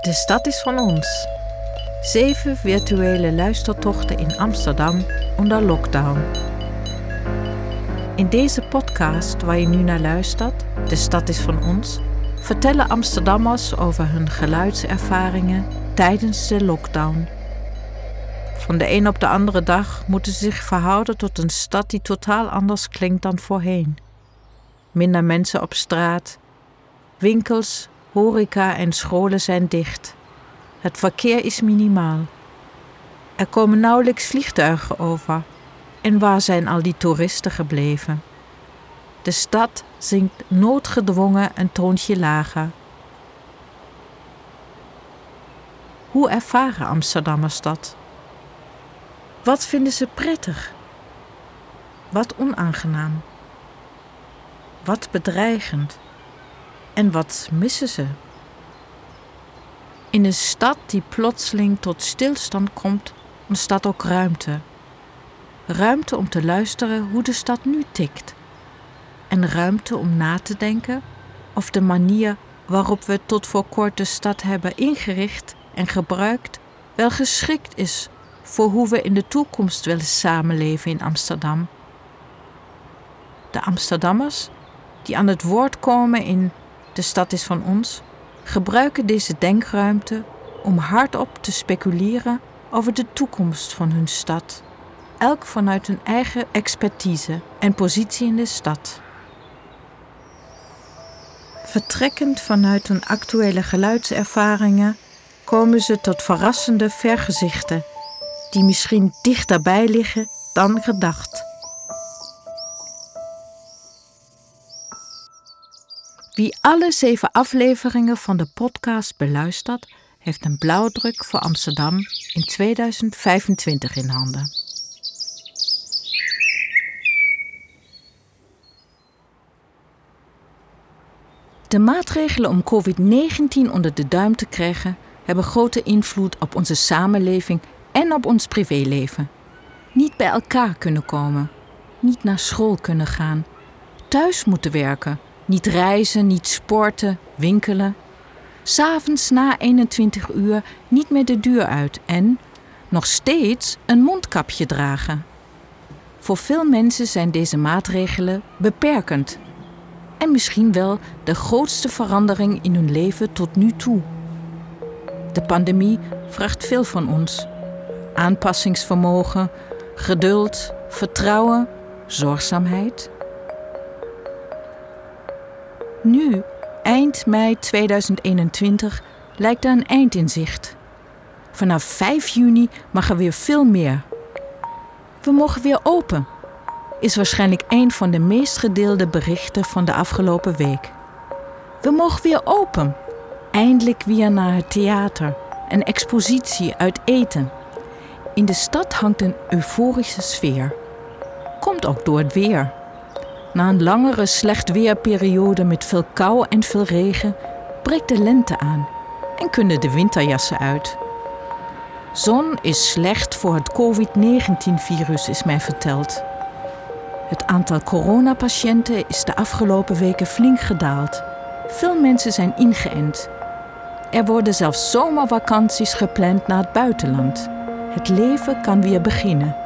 De stad is van ons. Zeven virtuele luistertochten in Amsterdam onder lockdown. In deze podcast waar je nu naar luistert, De stad is van ons, vertellen Amsterdammers over hun geluidservaringen tijdens de lockdown. Van de een op de andere dag moeten ze zich verhouden tot een stad die totaal anders klinkt dan voorheen. Minder mensen op straat, winkels, horeca en scholen zijn dicht. Het verkeer is minimaal. Er komen nauwelijks vliegtuigen over. En waar zijn al die toeristen gebleven? De stad zinkt noodgedwongen een toontje lager. Hoe ervaren Amsterdammers dat? Wat vinden ze prettig? Wat onaangenaam? Wat bedreigend? En wat missen ze? In een stad die plotseling tot stilstand komt, ontstaat ook ruimte. Ruimte om te luisteren hoe de stad nu tikt. En ruimte om na te denken of de manier waarop we tot voor kort de stad hebben ingericht en gebruikt wel geschikt is voor hoe we in de toekomst willen samenleven in Amsterdam. De Amsterdammers die aan het woord komen in De stad is van ons, gebruiken deze denkruimte om hardop te speculeren over de toekomst van hun stad, elk vanuit hun eigen expertise en positie in de stad. Vertrekkend vanuit hun actuele geluidservaringen komen ze tot verrassende vergezichten die misschien dichterbij liggen dan gedacht. Wie alle zeven afleveringen van de podcast beluistert, heeft een blauwdruk voor Amsterdam in 2025 in handen. De maatregelen om COVID-19 onder de duim te krijgen hebben grote invloed op onze samenleving en op ons privéleven. Niet bij elkaar kunnen komen, niet naar school kunnen gaan, thuis moeten werken, niet reizen, niet sporten, winkelen. S'avonds na 21 uur niet meer de deur uit en nog steeds een mondkapje dragen. Voor veel mensen zijn deze maatregelen beperkend en misschien wel de grootste verandering in hun leven tot nu toe. De pandemie vraagt veel van ons aanpassingsvermogen, geduld, vertrouwen, zorgzaamheid. Nu, eind mei 2021, lijkt er een eind in zicht. Vanaf 5 juni mag er weer veel meer. We mogen weer open, is waarschijnlijk een van de meest gedeelde berichten van de afgelopen week. We mogen weer open, eindelijk weer naar het theater, een expositie uit eten. In de stad hangt een euforische sfeer. Komt ook door het weer. Na een langere slecht weerperiode met veel kou en veel regen breekt de lente aan en kunnen de winterjassen uit. Zon is slecht voor het COVID-19-virus, is mij verteld. Het aantal coronapatiënten is de afgelopen weken flink gedaald. Veel mensen zijn ingeënt. Er worden zelfs zomervakanties gepland naar het buitenland. Het leven kan weer beginnen.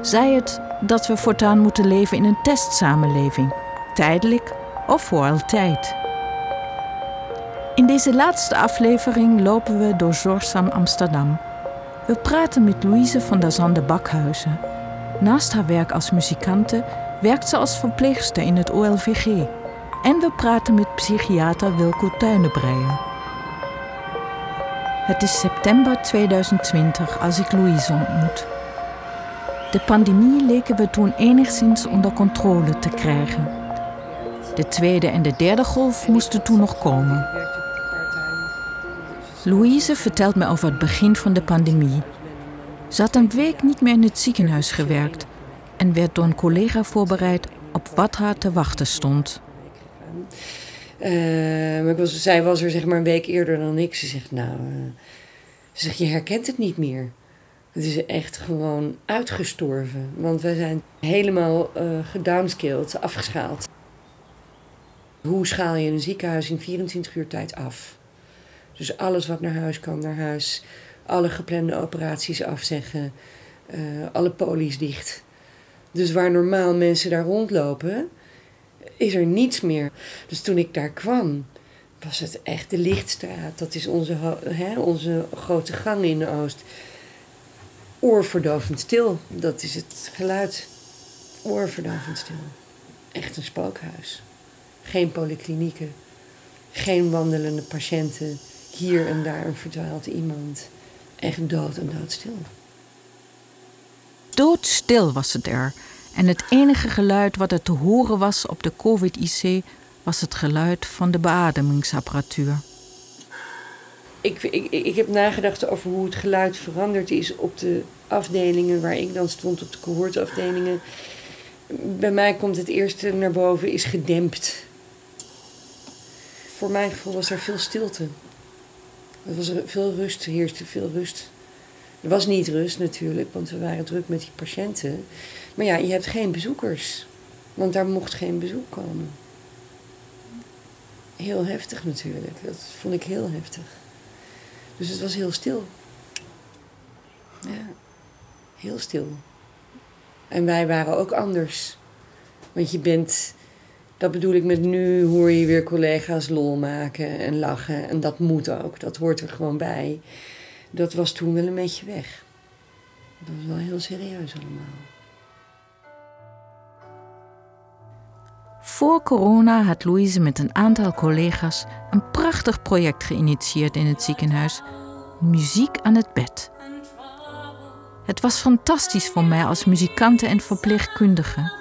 Zij het dat we voortaan moeten leven in een testsamenleving, tijdelijk of voor altijd. In deze laatste aflevering lopen we door Zorgzaam Amsterdam. We praten met Louise van der Zande Bakhuizen. Naast haar werk als muzikante werkt ze als verpleegster in het OLVG. En we praten met psychiater Wilco Tuinenbreier. Het is september 2020 als ik Louise ontmoet. De pandemie leken we toen enigszins onder controle te krijgen. De tweede en de derde golf moesten toen nog komen. Louise vertelt me over het begin van de pandemie. Ze had een week niet meer in het ziekenhuis gewerkt en werd door een collega voorbereid op wat haar te wachten stond. Uh, ik was, zij was er zeg maar een week eerder dan ik. Ze zegt, nou, uh, ze zegt, je herkent het niet meer. Het is echt gewoon uitgestorven. Want we zijn helemaal uh, gedownscaled, afgeschaald. Hoe schaal je een ziekenhuis in 24 uur tijd af? Dus alles wat naar huis kan, naar huis. Alle geplande operaties afzeggen. Uh, alle polies dicht. Dus waar normaal mensen daar rondlopen, is er niets meer. Dus toen ik daar kwam, was het echt de Lichtstraat. Dat is onze, hè, onze grote gang in de Oost. Oorverdovend stil, dat is het geluid. Oorverdovend stil. Echt een spookhuis. Geen polyklinieken, geen wandelende patiënten. Hier en daar een verdwaald iemand. Echt dood en doodstil. Doodstil was het er. En het enige geluid wat er te horen was op de COVID-IC was het geluid van de beademingsapparatuur. Ik, ik, ik heb nagedacht over hoe het geluid veranderd is op de afdelingen waar ik dan stond, op de cohortafdelingen. Bij mij komt het eerste naar boven, is gedempt. Voor mijn gevoel was er veel stilte. Er was veel rust, heerste veel rust. Er was niet rust natuurlijk, want we waren druk met die patiënten. Maar ja, je hebt geen bezoekers. Want daar mocht geen bezoek komen. Heel heftig natuurlijk. Dat vond ik heel heftig. Dus het was heel stil. Ja, heel stil. En wij waren ook anders. Want je bent, dat bedoel ik met nu, hoor je weer collega's lol maken en lachen. En dat moet ook, dat hoort er gewoon bij. Dat was toen wel een beetje weg. Dat was wel heel serieus allemaal. Voor corona had Louise met een aantal collega's een prachtig project geïnitieerd in het ziekenhuis: Muziek aan het bed. Het was fantastisch voor mij als muzikante en verpleegkundige.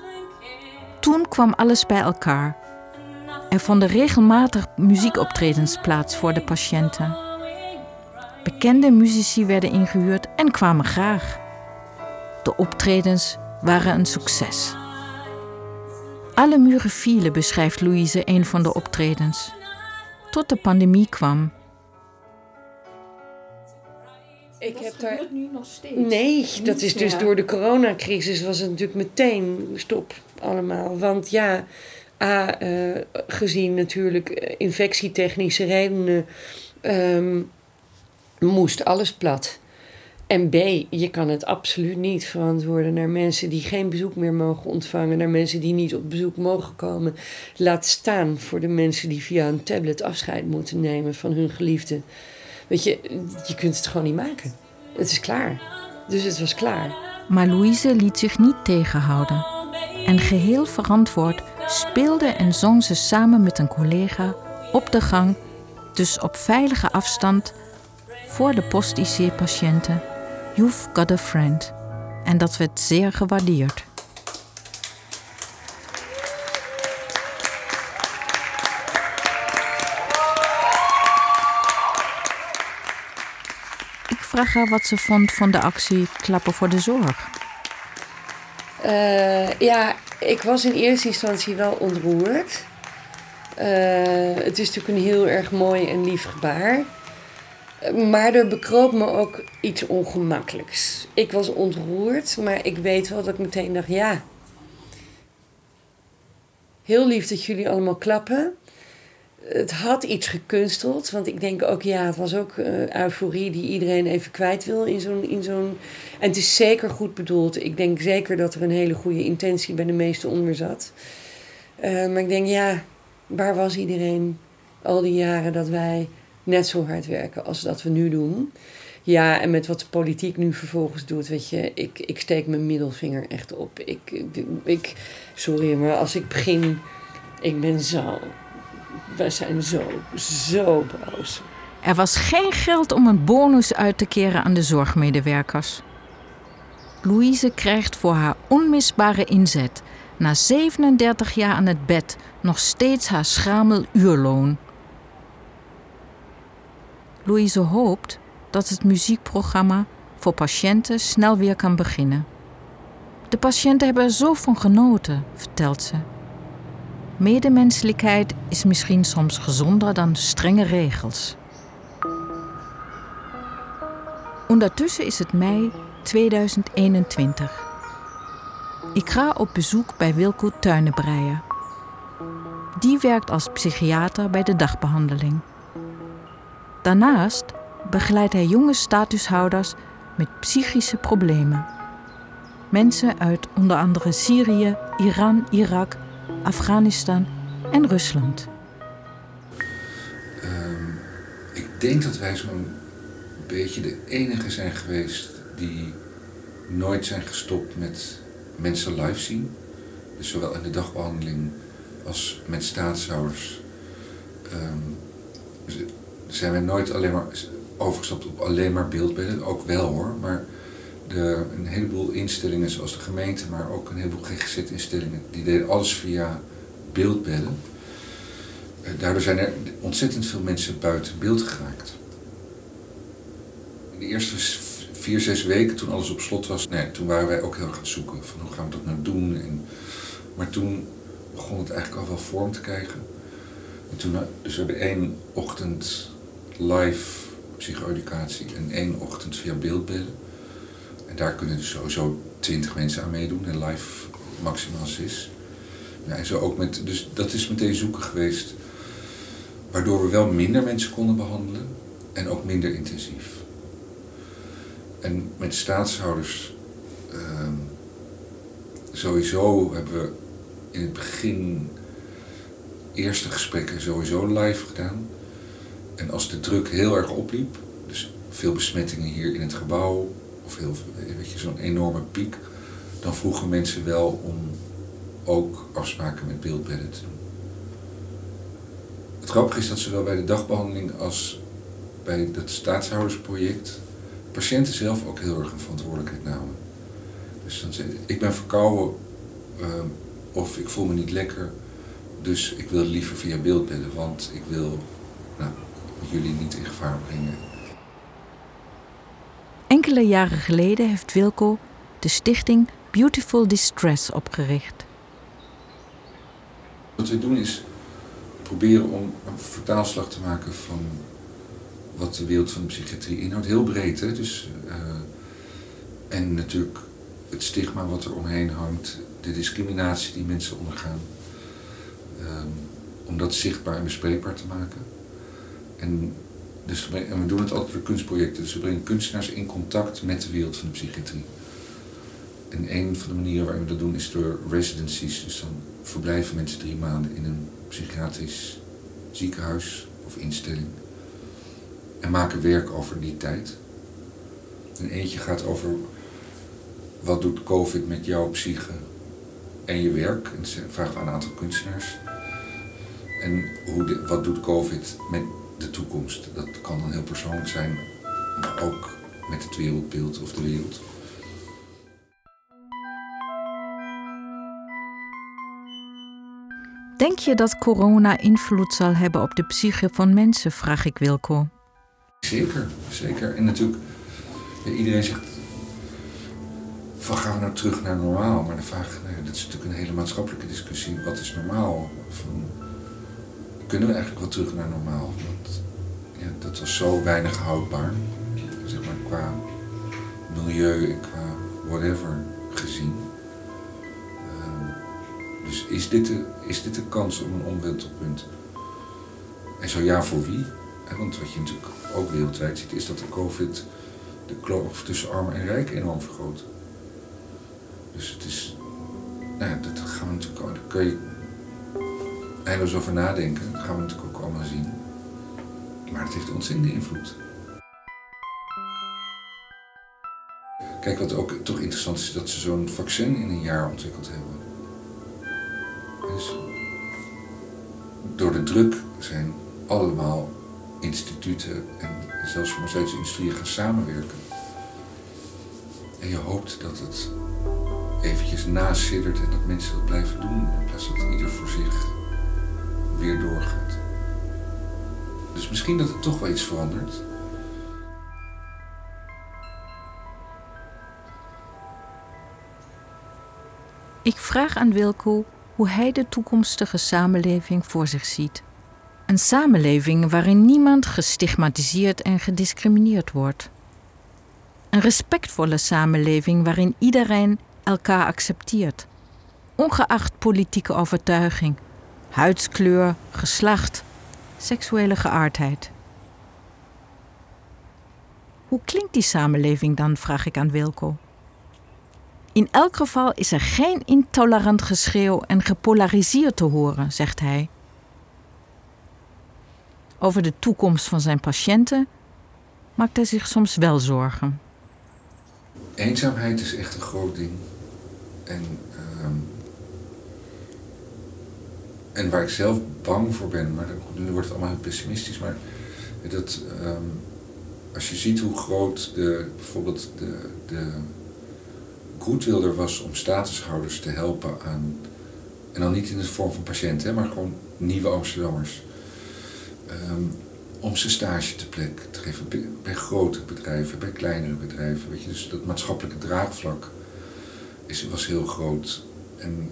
Toen kwam alles bij elkaar. Er vonden regelmatig muziekoptredens plaats voor de patiënten. Bekende muzici werden ingehuurd en kwamen graag. De optredens waren een succes. Alle muren vielen, beschrijft Louise een van de optredens. Tot de pandemie kwam. Ik heb daar. nu nog steeds? Nee, dat is dus door de coronacrisis was het natuurlijk meteen stop allemaal. Want ja, A, uh, gezien natuurlijk eh, infectietechnische redenen, um, moest alles plat. En B, je kan het absoluut niet verantwoorden naar mensen die geen bezoek meer mogen ontvangen, naar mensen die niet op bezoek mogen komen. Laat staan voor de mensen die via een tablet afscheid moeten nemen van hun geliefde. Weet je, je kunt het gewoon niet maken. Het is klaar. Dus het was klaar. Maar Louise liet zich niet tegenhouden. En geheel verantwoord speelde en zong ze samen met een collega op de gang, dus op veilige afstand, voor de post-IC-patiënten You've Got a Friend. En dat werd zeer gewaardeerd. Ik vraag haar wat ze vond van de actie Klappen voor de Zorg. Uh, ja, ik was in eerste instantie wel ontroerd. Uh, het is natuurlijk een heel erg mooi en lief gebaar. Maar er bekroop me ook iets ongemakkelijks. Ik was ontroerd, maar ik weet wel dat ik meteen dacht: ja. Heel lief dat jullie allemaal klappen. Het had iets gekunsteld, want ik denk ook, ja, het was ook uh, euforie die iedereen even kwijt wil in zo'n, in zo'n. En het is zeker goed bedoeld. Ik denk zeker dat er een hele goede intentie bij de meesten onder zat. Uh, maar ik denk, ja, waar was iedereen al die jaren dat wij net zo hard werken als dat we nu doen. Ja, en met wat de politiek nu vervolgens doet, weet je, ik, ik steek mijn middelvinger echt op. Ik, ik, sorry, maar als ik begin, ik ben zo, wij zijn zo, zo boos. Er was geen geld om een bonus uit te keren aan de zorgmedewerkers. Louise krijgt voor haar onmisbare inzet na 37 jaar aan het bed nog steeds haar schamel uurloon. Louise hoopt dat het muziekprogramma voor patiënten snel weer kan beginnen. De patiënten hebben er zo van genoten, vertelt ze. Medemenselijkheid is misschien soms gezonder dan strenge regels. Ondertussen is het mei 2021. Ik ga op bezoek bij Wilco Tuinenbreier. Die werkt als psychiater bij de dagbehandeling. Daarnaast begeleidt hij jonge statushouders met psychische problemen. Mensen uit onder andere Syrië, Iran, Irak, Afghanistan en Rusland. Ehm, ik denk dat wij zo'n beetje de enige zijn geweest die nooit zijn gestopt met mensen live zien. Dus zowel in de dagbehandeling als met staatshouders um, zijn wij nooit alleen maar overgestapt op alleen maar beeldbeelden. Ook wel hoor, maar de, een heleboel instellingen zoals de gemeente, maar ook een heleboel GGZ-instellingen, die deden alles via beeldbellen. Eh, daardoor zijn er ontzettend veel mensen buiten beeld geraakt. In de eerste vier, zes weken, toen alles op slot was, nee, toen waren wij ook heel erg aan het zoeken van hoe gaan we dat nou doen. En, maar toen begon het eigenlijk al wel vorm te krijgen. En toen, dus we hebben één ochtend live psycho-educatie en één ochtend via beeldbellen. En daar kunnen dus sowieso twintig mensen aan meedoen en live maximaal zes. Ja, en zo ook met, dus dat is meteen zoeken geweest, waardoor we wel minder mensen konden behandelen en ook minder intensief. En met staatshouders, uh, sowieso hebben we in het begin eerste gesprekken sowieso live gedaan. En als de druk heel erg opliep, dus veel besmettingen hier in het gebouw, of heel, weet je, zo'n enorme piek, dan vroegen mensen wel om ook afspraken met beeldbedden te doen. Het grappige is dat zowel bij de dagbehandeling als bij het staatshoudersproject patiënten zelf ook heel erg een verantwoordelijkheid namen. Dus dan zei ik ben verkouden ehm, of ik voel me niet lekker, dus ik wil liever via beeldbedden, want ik wil nou, jullie niet in gevaar brengen. Enkele jaren geleden heeft Wilco de stichting Beautiful Distress opgericht. Wat we doen is proberen om een vertaalslag te maken van wat de wereld van de psychiatrie inhoudt. Heel breed, hè? Dus, uh, en natuurlijk het stigma wat er omheen hangt, de discriminatie die mensen ondergaan. Um, om dat zichtbaar en bespreekbaar te maken. En, dus, we doen het altijd door kunstprojecten. Dus we brengen kunstenaars in contact met de wereld van de psychiatrie. En een van de manieren waarin we dat doen is door residencies. Dus dan verblijven mensen drie maanden in een psychiatrisch ziekenhuis of instelling. En maken werk over die tijd. En eentje gaat over wat doet COVID met jouw psyche en je werk. En ze vragen aan een aantal kunstenaars. En hoe wat doet COVID met de toekomst? Dat kan dan heel persoonlijk zijn, maar ook met het wereldbeeld of de wereld. Denk je dat corona invloed zal hebben op de psyche van mensen, vraag ik Wilco. Zeker, zeker. En natuurlijk, iedereen zegt, van gaan we nou terug naar normaal? Maar de vraag, nee, dat is natuurlijk een hele maatschappelijke discussie. Wat is normaal? Van, kunnen we eigenlijk wel terug naar normaal? Want ja, dat was zo weinig houdbaar, zeg maar, qua milieu en qua whatever gezien. Ehm, dus is dit, de, is dit de kans om een omwentelpunt? En zo ja, voor wie? Want wat je natuurlijk ook wereldwijd ziet, is dat de COVID de kloof tussen arm en rijk enorm vergroot. Dus het is, nou ja, dat gaan we natuurlijk, daar kun je eindeloos over nadenken. Dat gaan we natuurlijk ook allemaal zien. Maar het heeft ontzettende invloed. Kijk, wat ook toch interessant is, dat ze zo'n vaccin in een jaar ontwikkeld hebben. Dus door de druk zijn allemaal instituten en zelfs farmaceutische industrieën gaan samenwerken. En je hoopt dat het eventjes nasiddert en dat mensen dat blijven doen in plaats dat ieder voor zich weer doorgaat. Dus misschien dat het toch wel iets verandert. Ik vraag aan Wilco hoe hij de toekomstige samenleving voor zich ziet. Een samenleving waarin niemand gestigmatiseerd en gediscrimineerd wordt. Een respectvolle samenleving waarin iedereen elkaar accepteert, ongeacht politieke overtuiging, huidskleur, geslacht, seksuele geaardheid. Hoe klinkt die samenleving dan, vraag ik aan Wilco. In elk geval is er geen intolerant geschreeuw en gepolariseerd te horen, zegt hij. Over de toekomst van zijn patiënten maakt hij zich soms wel zorgen. Eenzaamheid is echt een groot ding. En, ehm, en waar ik zelf bang voor ben, maar nu wordt het allemaal heel pessimistisch, maar dat ehm, als je ziet hoe groot de, bijvoorbeeld de, de goodwill er was om statushouders te helpen aan, en dan niet in de vorm van patiënten, maar gewoon nieuwe Amsterdammers. Um, om ze stage te plek te geven bij grote bedrijven, bij kleinere bedrijven. Weet je, dus dat maatschappelijke draagvlak is, was heel groot. En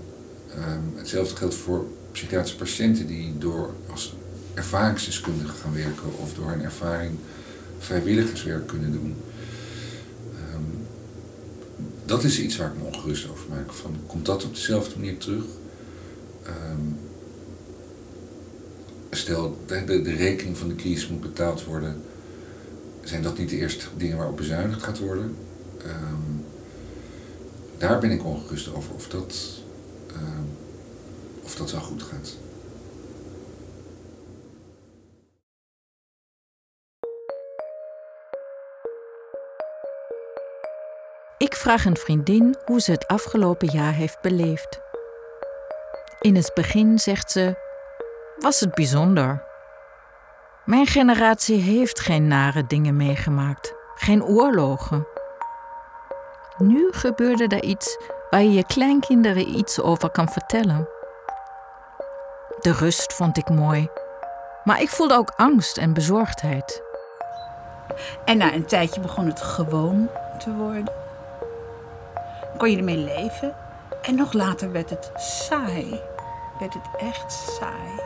ehm, hetzelfde geldt voor psychiatrische patiënten die door als ervaringsdeskundigen gaan werken of door een ervaring vrijwilligerswerk kunnen doen. Ehm, dat is iets waar ik me ongerust over maak. Van, komt dat op dezelfde manier terug? Um, stel de, de, rekening van de kies moet betaald worden, zijn dat niet de eerste dingen waarop bezuinigd gaat worden? Um, daar ben ik ongerust over of dat, of dat wel goed gaat. Ik vraag een vriendin hoe ze het afgelopen jaar heeft beleefd. In het begin zegt ze: Was het bijzonder. Mijn generatie heeft geen nare dingen meegemaakt, geen oorlogen. Nu gebeurde er iets waar je je kleinkinderen iets over kan vertellen. De rust vond ik mooi, maar ik voelde ook angst en bezorgdheid. En na een tijdje begon het gewoon te worden kon je ermee leven. En nog later werd het saai. Werd het echt saai.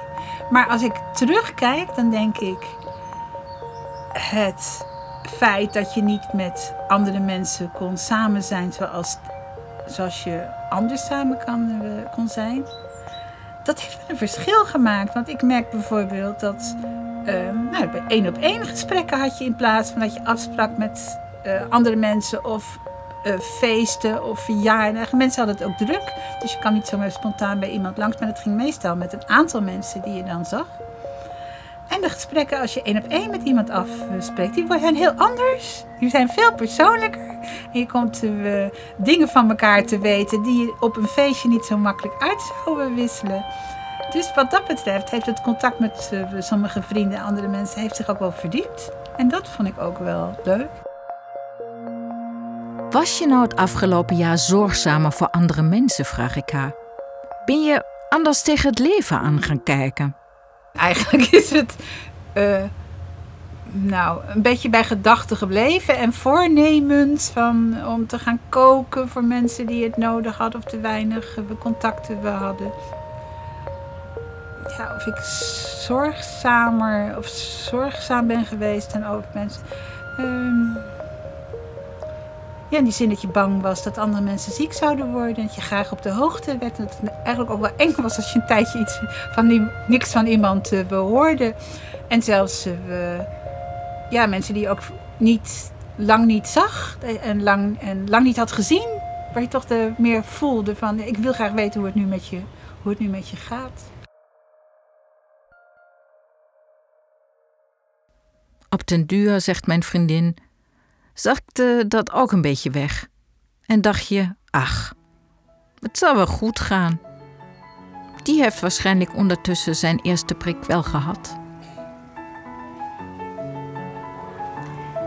Maar als ik terugkijk, dan denk ik. Het feit dat je niet met andere mensen kon samen zijn zoals, zoals je anders samen uh, kon zijn. Dat heeft een verschil gemaakt. Want ik merk bijvoorbeeld dat. Uh, nou, bij één op één gesprekken had je in plaats van dat je afsprak met uh, andere mensen of uh, feesten of verjaardagen. Mensen hadden het ook druk. Dus je kan niet zomaar spontaan bij iemand langs. Maar het ging meestal met een aantal mensen die je dan zag. En de gesprekken als je één op één met iemand afspreekt, die zijn heel anders. Die zijn veel persoonlijker. Je komt uh, dingen van elkaar te weten die je op een feestje niet zo makkelijk uit zou wisselen. Dus wat dat betreft heeft het contact met uh, sommige vrienden en andere mensen heeft zich ook wel verdiept. En dat vond ik ook wel leuk. Was je nou het afgelopen jaar zorgzamer voor andere mensen, vraag ik haar. Ben je anders tegen het leven aan gaan kijken? Eigenlijk is het uh, nou, een beetje bij gedachten gebleven en voornemens van, om te gaan koken voor mensen die het nodig hadden of te weinig contacten we hadden. Ja, of ik zorgzamer of zorgzaam ben geweest en over mensen. Uh, ja, in die zin dat je bang was dat andere mensen ziek zouden worden. Dat je graag op de hoogte werd. Dat het eigenlijk ook wel eng was als je een tijdje iets van niks van iemand uh, hoorde. En zelfs uh, ja, mensen die je ook niet, lang niet zag en lang, en lang niet had gezien. Waar je toch de, meer voelde van ik wil graag weten hoe het nu met je, hoe het nu met je gaat. Op den duur zegt mijn vriendin zakte dat ook een beetje weg. En dacht je, ach, het zal wel goed gaan. Die heeft waarschijnlijk ondertussen zijn eerste prik wel gehad.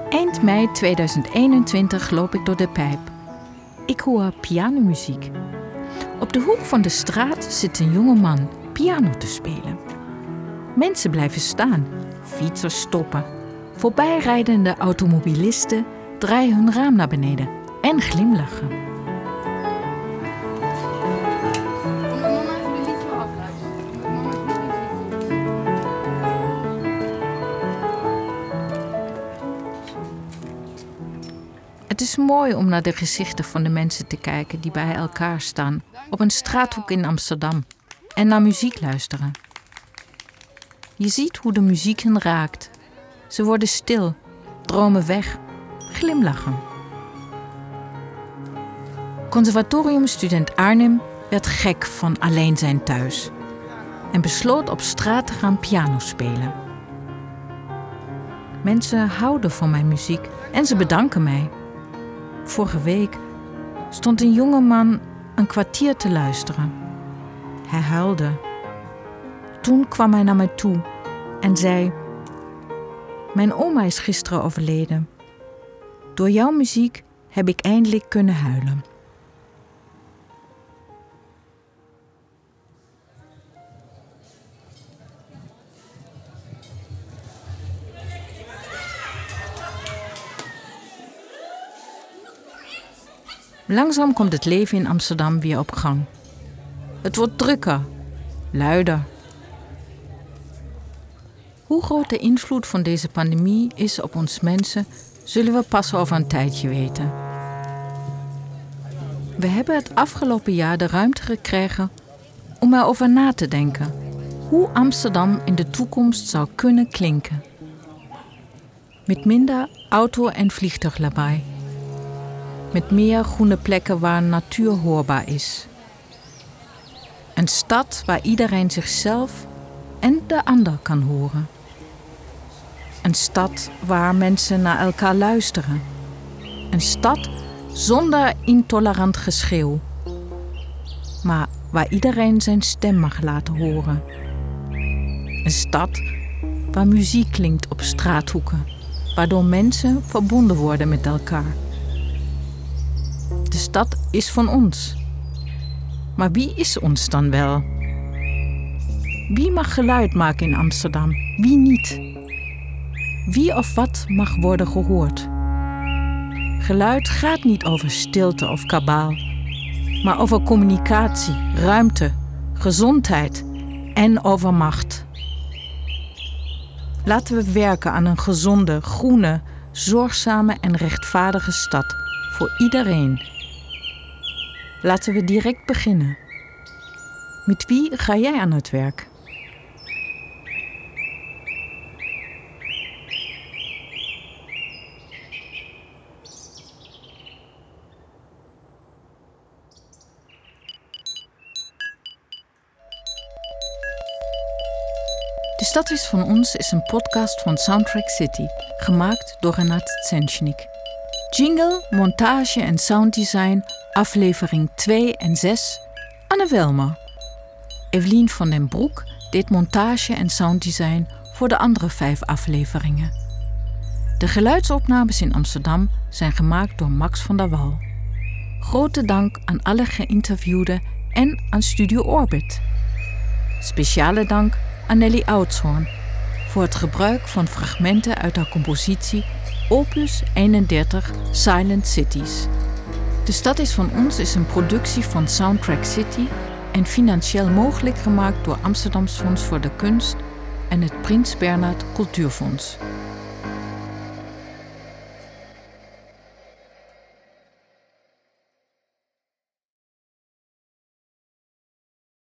Eind mei 2021 loop ik door de pijp. Ik hoor pianomuziek. Op de hoek van de straat zit een jonge man piano te spelen. Mensen blijven staan, fietsers stoppen. Voorbijrijdende automobilisten draaien hun raam naar beneden en glimlachen. Het is mooi om naar de gezichten van de mensen te kijken die bij elkaar staan op een straathoek in Amsterdam en naar muziek luisteren. Je ziet hoe de muziek hen raakt. Ze worden stil, dromen weg glimlachen. Conservatoriumstudent Arnim werd gek van alleen zijn thuis en besloot op straat te gaan piano spelen. Mensen houden van mijn muziek en ze bedanken mij. Vorige week stond een jonge man een kwartier te luisteren. Hij huilde. Toen kwam hij naar mij toe en zei: Mijn oma is gisteren overleden. Door jouw muziek heb ik eindelijk kunnen huilen. Langzaam komt het leven in Amsterdam weer op gang. Het wordt drukker, luider. Hoe groot de invloed van deze pandemie is op ons mensen, zullen we pas over een tijdje weten. We hebben het afgelopen jaar de ruimte gekregen om erover na te denken hoe Amsterdam in de toekomst zou kunnen klinken. Met minder auto- en vliegtuiglawaai met meer groene plekken waar natuur hoorbaar is. Een stad waar iedereen zichzelf en de ander kan horen. Een stad waar mensen naar elkaar luisteren. Een stad zonder intolerant geschreeuw. Maar waar iedereen zijn stem mag laten horen. Een stad waar muziek klinkt op straathoeken, waardoor mensen verbonden worden met elkaar. De stad is van ons. Maar wie is ons dan wel? Wie mag geluid maken in Amsterdam? Wie niet? Wie of wat mag worden gehoord? Geluid gaat niet over stilte of kabaal, maar over communicatie, ruimte, gezondheid en over macht. Laten we werken aan een gezonde, groene, zorgzame en rechtvaardige stad voor iedereen. Laten we direct beginnen. Met wie ga jij aan het werk? Stad is van ons is een podcast van Soundtrack City, gemaakt door Renat Tsenchnik. Jingle, montage en sounddesign aflevering 2 en 6 Anne Welmer. Evelien van den Broek deed montage en sounddesign voor de andere vijf afleveringen. De geluidsopnames in Amsterdam zijn gemaakt door Max van der Wal. Grote dank aan alle geïnterviewden en aan Studio Orbit. Speciale dank aan Nelly Oudshoorn voor het gebruik van fragmenten uit haar compositie Opus 31 Silent Cities. De Stad is van ons is een productie van Soundtrack City en financieel mogelijk gemaakt door Amsterdams Fonds voor de Kunst en het Prins Bernhard Cultuurfonds.